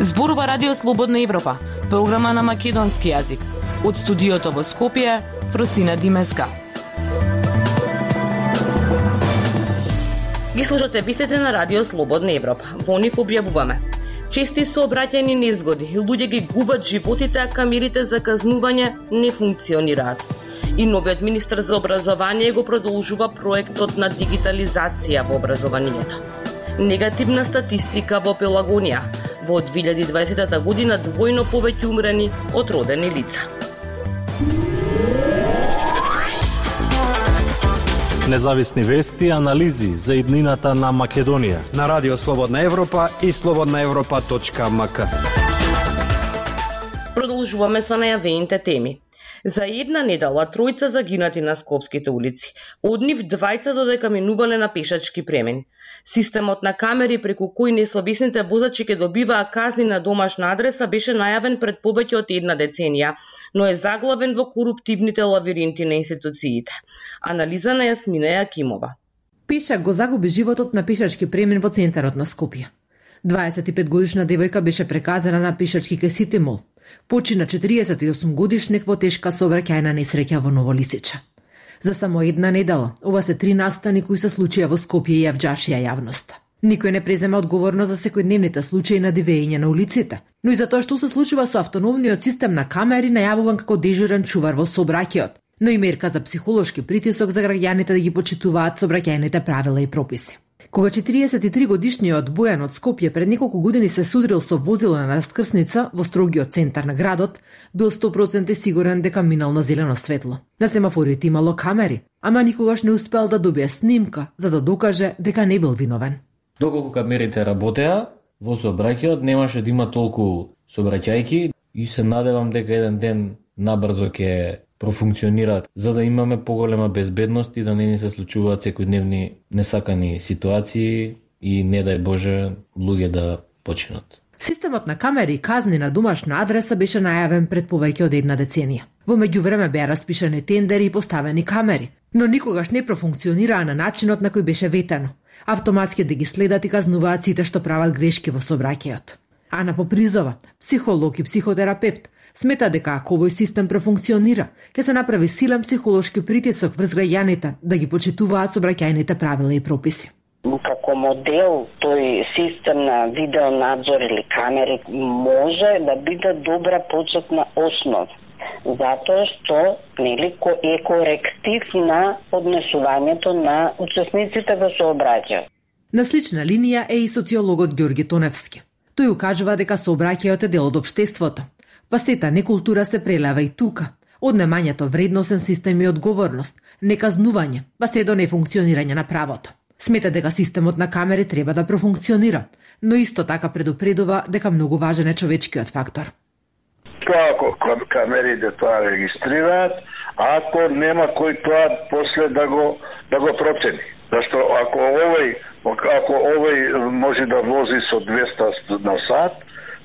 Зборува Радио Слободна Европа, програма на македонски јазик. Од студиото во Скопје, Фрусина Димеска. Ги слушате вистите на Радио Слободна Европа. Во нив објавуваме. Чести сообраќајни незгоди, луѓе ги губат животите, а камерите за казнување не функционираат. И новиот министр за образование го продолжува проектот на дигитализација во образованието. Негативна статистика во Пелагонија. Во 2020 година двојно повеќе умрени од родени лица. Независни вести и анализи за иднината на Македонија. На Радио Слободна Европа и слободнаевропа.мк. Продолжуваме со најавените теми. За една недела тројца загинати на скопските улици. Од нив двајца додека минувале на пешачки премен. Системот на камери преку кој несовесните возачи ќе добиваа казни на домашна адреса беше најавен пред повеќе од една деценија, но е заглавен во коруптивните лавиринти на институциите. Анализа на Јасмина Јакимова. Пешак го загуби животот на пешачки премен во центарот на Скопје. 25 годишна девојка беше преказана на пешачки кесите мол. Почина 48 годишник во тешка сообраќајна несреќа во Ново Лисиче. За само една недела, ова се три настани кои се случија во Скопје и јавџашија јавноста. Никој не презема одговорност за секојдневните случаи на дивење на улиците, но и за тоа што се случува со автономниот систем на камери најавуван како дежурен чувар во сообраќајот, но и мерка за психолошки притисок за граѓаните да ги почитуваат сообраќајните правила и прописи. Кога 43 годишниот Бојан од Скопје пред неколку години се судрил со возило на раскрсница во строгиот центар на градот, бил 100% сигурен дека минал на зелено светло. На семафорите имало камери, ама никогаш не успеал да добие снимка за да докаже дека не бил виновен. Доколку камерите работеа, во сообраќајот немаше да има толку сообраќајки и се надевам дека еден ден набрзо ќе профункционираат за да имаме поголема безбедност и да не ни се случуваат секојдневни несакани ситуации и не дај Боже луѓе да починат. Системот на камери и казни на домашна адреса беше најавен пред повеќе од една деценија. Во меѓувреме беа распишани тендери и поставени камери, но никогаш не профункционираа на начинот на кој беше ветено. Автоматски да ги следат и казнуваат сите што прават грешки во собраќајот. Ана Попризова, психолог и психотерапевт, Смета дека ако овој систем профункционира, ќе се направи силен психолошки притисок врз граѓаните да ги почитуваат собраќајните правила и прописи. Како модел тој систем на видеонадзор или камери може да биде добра почетна основа затоа што нели е коректив на однесувањето на учесниците во сообраќај. На слична линија е и социологот Ѓорги Тоневски. Тој укажува дека сообраќајот е дел од обштеството, Па сета некултура се прелава и тука. Однемањето вредносен систем и одговорност, неказнување, па се до нефункционирање на правото. Смета дека системот на камери треба да профункционира, но исто така предупредува дека многу важен е човечкиот фактор. Тоа ако камерите тоа регистрираат, ако нема кој тоа после да го да го процени. Зашто ако овој ако овој може да вози со 200 на сат,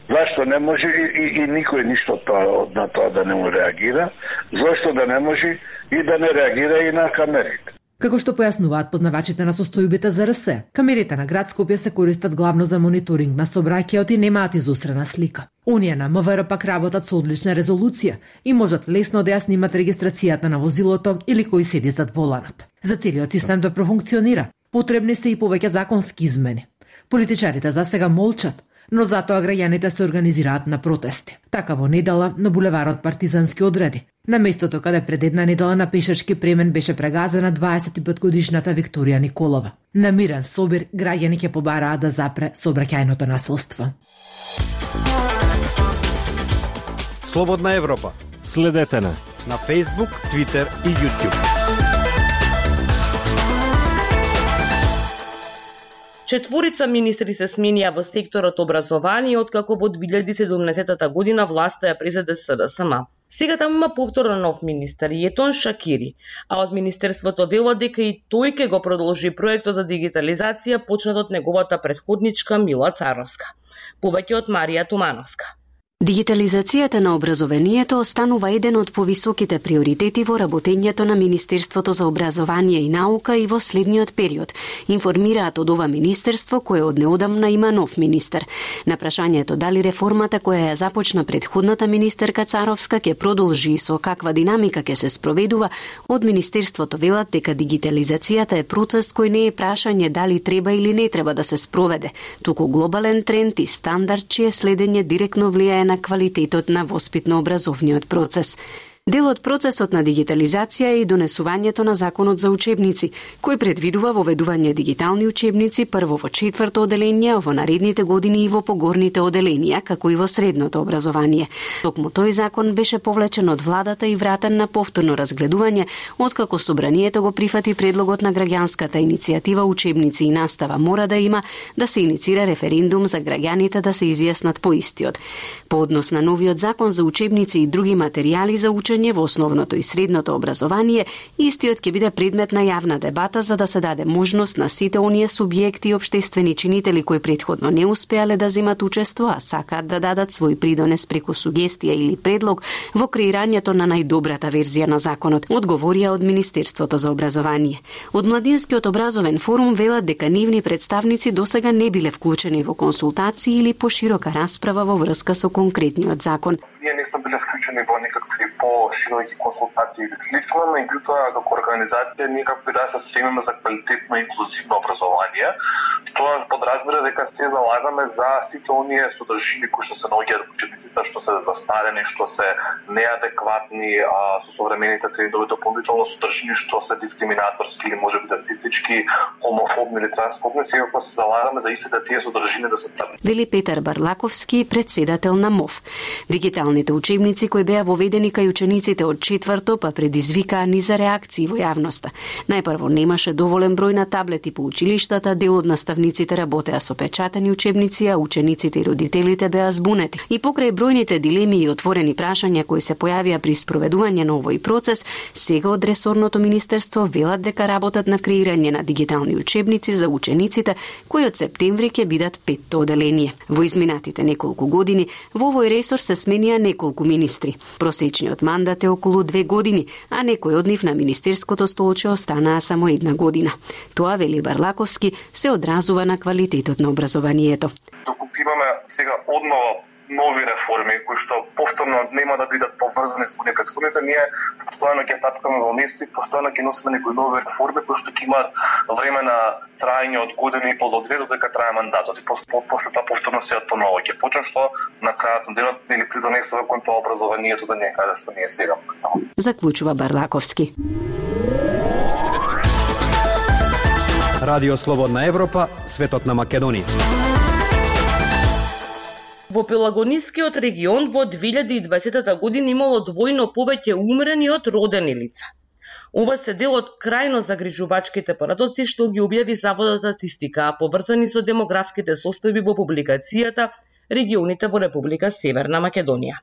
Зашто не може и, и, и никој ништо тоа, на тоа да не му реагира? Зашто да не може и да не реагира и на камерите? Како што појаснуваат познавачите на состојбите за РС, камерите на град Скопје се користат главно за мониторинг на собраќајот и немаат изустрена слика. Оние на МВР пак работат со одлична резолуција и можат лесно да ја снимат регистрацијата на возилото или кој седи зад воланот. За целиот систем да профункционира, потребни се и повеќе законски измени. Политичарите за сега молчат, но затоа граѓаните се организираат на протести. Така во недела на булеварот Партизански одреди. На местото каде пред една недела на пешачки премен беше прегазена 25 годишната Викторија Николова. На мирен собир граѓани ќе побараат да запре сообраќајното насилство. Слободна Европа. Следете на на Facebook, Twitter и YouTube. Четворица министри се сменија во секторот образование откако во 2017 година власта ја презеде СДСМ. Сега таму има повторно нов министер, Јетон Шакири, а од министерството вело дека и тој ќе го продолжи проектот за дигитализација почнат од неговата предходничка Мила Царовска. Повеќе од Марија Тумановска. Дигитализацијата на образованието останува еден од повисоките приоритети во работењето на Министерството за образование и наука и во следниот период, информираат од ова министерство кое од неодамна има нов министер. На прашањето дали реформата која ја започна предходната министерка Царовска ќе продолжи и со каква динамика ќе се спроведува, од министерството велат дека дигитализацијата е процес кој не е прашање дали треба или не треба да се спроведе, туку глобален тренд и стандард чие следење директно влијае на квалитетот на воспитно-образовниот процес. Дел од процесот на дигитализација е и донесувањето на законот за учебници, кој предвидува воведување дигитални учебници прво во четврто оделение, во наредните години и во погорните оделенија, како и во средното образование. Токму тој закон беше повлечен од владата и вратен на повторно разгледување, откако собранието го прифати предлогот на граѓанската иницијатива учебници и настава мора да има да се иницира референдум за граѓаните да се изјаснат по истиот. По однос на новиот закон за учебници и други материјали за учење учење во основното и средното образование, истиот ќе биде предмет на јавна дебата за да се даде можност на сите оние субјекти и обштествени чинители кои предходно не успеале да земат учество, а сакаат да дадат свој придонес преку сугестија или предлог во креирањето на најдобрата верзија на законот, одговорија од Министерството за образование. Од Младинскиот образовен форум велат дека нивни представници досега не биле вклучени во консултации или поширока расправа во врска со конкретниот закон. Ние не сме биле вклучени во некакви по широки консултации или слично, меѓутоа како организација ние како да се стремиме за квалитетно и инклузивно образование, што подразбира дека се залагаме за сите оние содржини кои што се наоѓаат во учебниците, што се застарени, што се неадекватни а, со современите трендови, дополнително содржини што се дискриминаторски или можеби расистички, хомофобни или трансфобни, секако се залагаме за истите тие содржини да се трпи. Вели Петар Барлаковски, председател на МОВ. Дигиталните учебници кои беа воведени кај учениците од четврто па предизвикаа низа реакции во јавноста. Најпрво немаше доволен број на таблети по училиштата, дел од наставниците работеа со печатени учебници, а учениците и родителите беа збунети. И покрај бројните дилеми и отворени прашања кои се појавија при спроведување на овој процес, сега од ресорното министерство велат дека работат на креирање на дигитални учебници за учениците кои од септември ќе бидат петто оделение. Во изминатите неколку години во овој ресор се сменија неколку министри. Просечниот мандат е околу две години, а некој од нив на министерското столче останаа само една година. Тоа, вели Барлаковски, се одразува на квалитетот на образованието. Доколку имаме сега однова нови реформи кои што повторно нема да бидат поврзани со предходните, ние постојано ќе тапкаме во место и постојано ќе носиме некои нови реформи кои што ќе имаат време на трајање од години и по до две додека трае мандатот и после, после тоа повторно се поново ќе почне што на крајот на денот или придонесува кон тоа образованието да не каде што не е сега. Заклучува Барлаковски. Радио Слободна Европа, светот на Македонија. Во Пелагонискиот регион во 2020 година имало двојно повеќе умрени од родени лица. Ова се дел од крајно загрижувачките парадоци што ги објави Заводот за статистика, поврзани со демографските состојби во публикацијата регионите во Република Северна Македонија.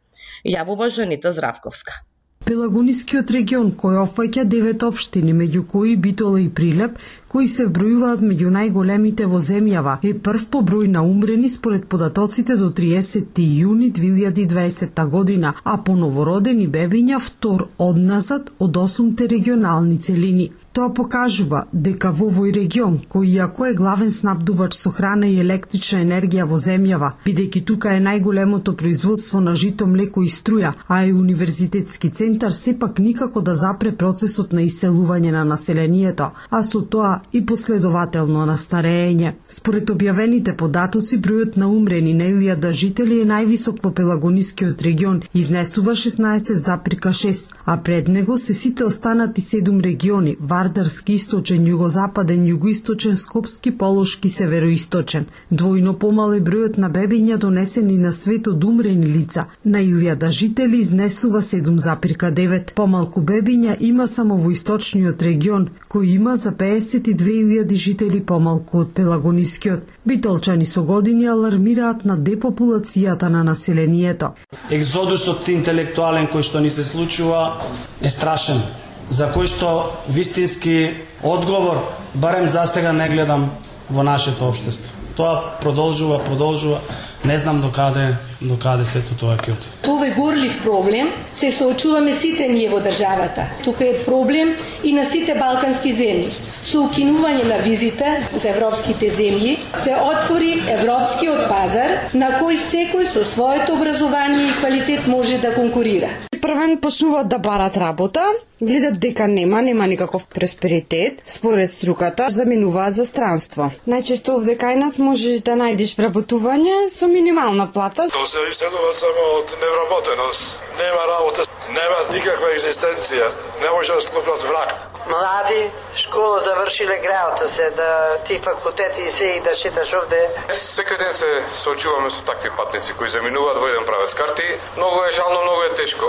Јавува Жанита Здравковска. Пелагонискиот регион, кој офаќа девет општини, меѓу кои Битола и Прилеп, кои се бројуваат меѓу најголемите во земјава, е прв по број на умрени според податоците до 30 јуни 2020 година, а по новородени бебиња втор одназад од осумте регионални целини. Тоа покажува дека во овој регион, кој иако е главен снабдувач со храна и електрична енергија во земјава, бидејќи тука е најголемото производство на жито, млеко и струја, а е универзитетски центар, сепак никако да запре процесот на иселување на населението, а со тоа и последователно на старење. Според објавените податоци, бројот на умрени на илјада жители е највисок во Пелагонискиот регион, изнесува 16,6, а пред него се сите останати 7 региони, Вардарски, Источен, Југозападен, Југоисточен, Скопски, Полошки, Североисточен. Двојно помал е бројот на бебиња донесени на свет од умрени лица. На илјада жители изнесува 7,9. Помалку бебиња има само во источниот регион, кој има за 50 22.000 жители помалку од Пелагонискиот. Битолчани со години алармираат на депопулацијата на населението. Екзодусот интелектуален кој што ни се случува е страшен, за кој што вистински одговор барем за сега не гледам во нашето општество. Тоа продолжува, продолжува Не знам до каде, до каде сето тоа ќе оди. Овој горлив проблем се соочуваме сите ние во државата. Тука е проблем и на сите балкански земји. Со укинување на визите за европските земји се отвори европскиот пазар на кој секој со своето образование и квалитет може да конкурира првен почнуваат да барат работа, гледат дека нема, нема никаков просперитет, според струката, заминуваат за странство. Најчесто овде кај нас можеш да најдеш вработување со минимална плата. Тоа се иселува само од невработеност. Нема работа, нема никаква екзистенција, не може да склопнат враг. Млади, школа завршиле граото се да ти факултети се и да шеташ овде. Секој ден се соочуваме со такви патници кои заминуваат во еден правец карти. Многу е жално, многу е тешко.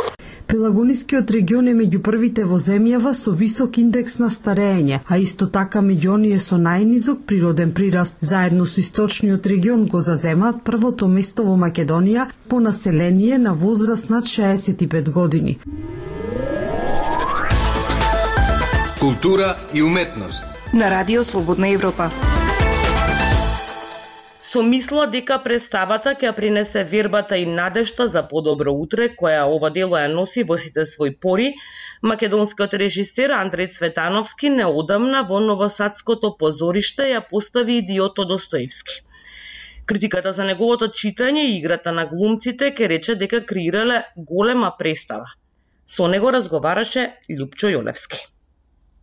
Пелагонискиот регион е меѓу првите во земјава со висок индекс на старење, а исто така меѓу оние со најнизок природен прираст. Заедно со источниот регион го заземаат првото место во Македонија по население на возраст над 65 години. Култура и уметност. На Радио Слободна Европа со мисла дека представата ќе принесе вербата и надежта за подобро утре, која ова дело ја носи во сите своји пори, македонскиот режисер Андреј Цветановски неодамна во Новосадското позориште ја постави идиото Достоевски. Критиката за неговото читање и играта на глумците ке рече дека креирале голема представа. Со него разговараше Лјупчо Јолевски.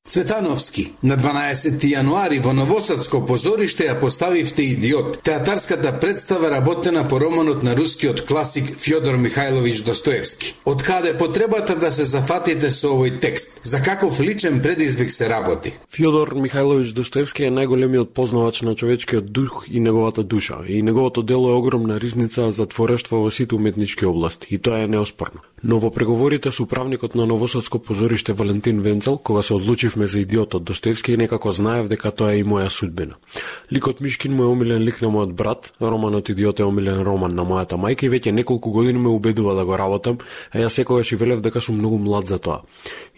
Цветановски, на 12 јануари во Новосадско позориште ја поставивте Идиот, театарската представа работена по романот на рускиот класик Фјодор Михајлович Достоевски. Од каде потребата да се зафатите со овој текст? За каков личен предизвик се работи? Фјодор Михајлович Достоевски е најголемиот познавач на човечкиот дух и неговата душа, и неговото дело е огромна ризница за творештво во сите уметнички области, и тоа е неоспорно. Но во преговорите со управникот на Новосадско позориште Валентин Венцел, кога се одлучивме за идиотот Достоевски, некако знаев дека тоа е и моја судбина. Ликот Мишкин му е омилен лик на мојот брат, романот Идиот е омилен роман на мојата мајка и веќе неколку години ме убедува да го работам, а ја секогаш и велев дека сум многу млад за тоа.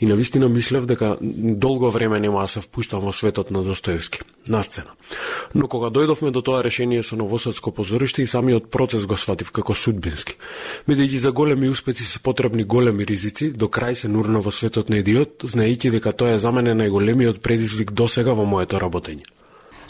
И на вистина мислев дека долго време нема да се впуштам во светот на Достоевски, на сцена. Но кога дојдовме до тоа решение со Новосадско позориште и самиот процес го сватив како судбински. Бидејќи за големи успеси се потребни големи ризици, до крај се нурна во светот на идиот, знаејќи дека тоа е за мене најголемиот предизвик досега во моето работење.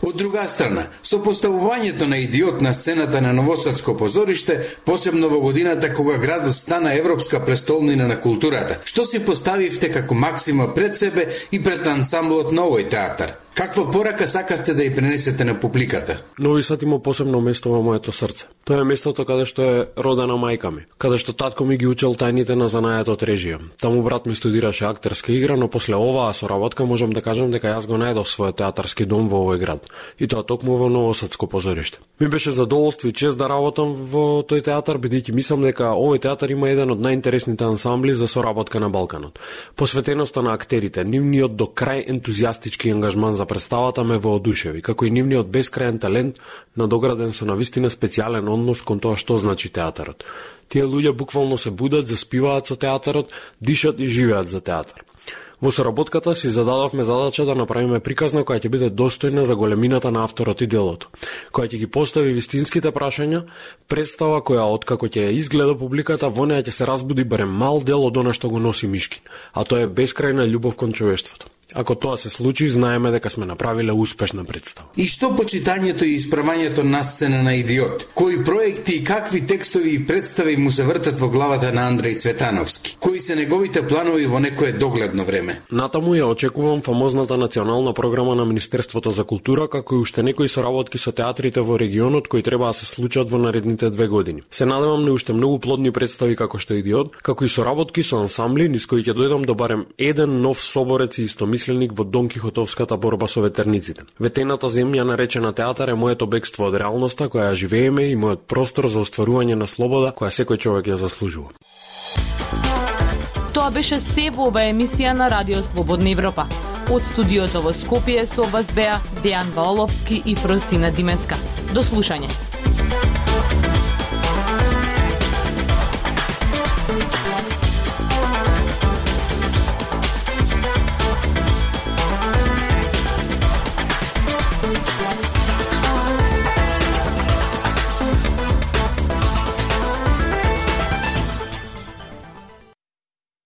Од друга страна, со поставувањето на идиот на сцената на Новосадско позориште, посебно во годината кога градот стана Европска престолнина на културата, што си поставивте како максима пред себе и пред ансамблот на овој театар? Каква порака сакавте да ја пренесете на публиката? Нови Сад има посебно место во моето срце. Тоа е местото каде што е родена мајка ми, каде што татко ми ги учел тајните на занајата од режија. Таму брат ми студираше актерска игра, но после оваа соработка можам да кажам дека јас го најдов својот театарски дом во овој град. И тоа токму во Новосадско позориште. Ми беше задоволство и чест да работам во тој театар, бидејќи мислам дека овој театар има еден од најинтересните ансамбли за соработка на Балканот. Посветеноста на актерите, нивниот до крај ентузијастички ангажман за представата ме воодушеви, како и нивниот бескраен талент, надограден со навистина специјален однос кон тоа што значи театарот. Тие луѓе буквално се будат, заспиваат со театарот, дишат и живеат за театар. Во соработката си зададовме задача да направиме приказна која ќе биде достојна за големината на авторот и делото, која ќе ги постави вистинските прашања, представа која откако ќе ја изгледа публиката, во неа ќе се разбуди барем мал дел од она што го носи Мишкин, а тоа е бескрајна љубов кон човештвото. Ако тоа се случи, знаеме дека сме направиле успешна представа. И што почитањето и исправањето на сцена на идиот? Кои проекти и какви текстови и представи му се вртат во главата на Андреј Цветановски? Кои се неговите планови во некое догледно време? Натаму ја очекувам фамозната национална програма на Министерството за култура, како и уште некои соработки со театрите во регионот кои треба да се случат во наредните две години. Се надевам на уште многу плодни представи како што идиот, како и соработки со ансамбли низ кои ќе дојдам до барем еден нов соборец и истомисленик мисленик во Дон Кихотовската борба со ветерниците. Ветената земја наречена театар е моето бегство од реалноста која ја живееме и мојот простор за остварување на слобода која секој човек ја заслужува. Тоа беше се во оваа емисија на Радио Слободна Европа. Од студиото во Скопје со вас беа Дејан Валовски и Фростина Димеска. До слушање.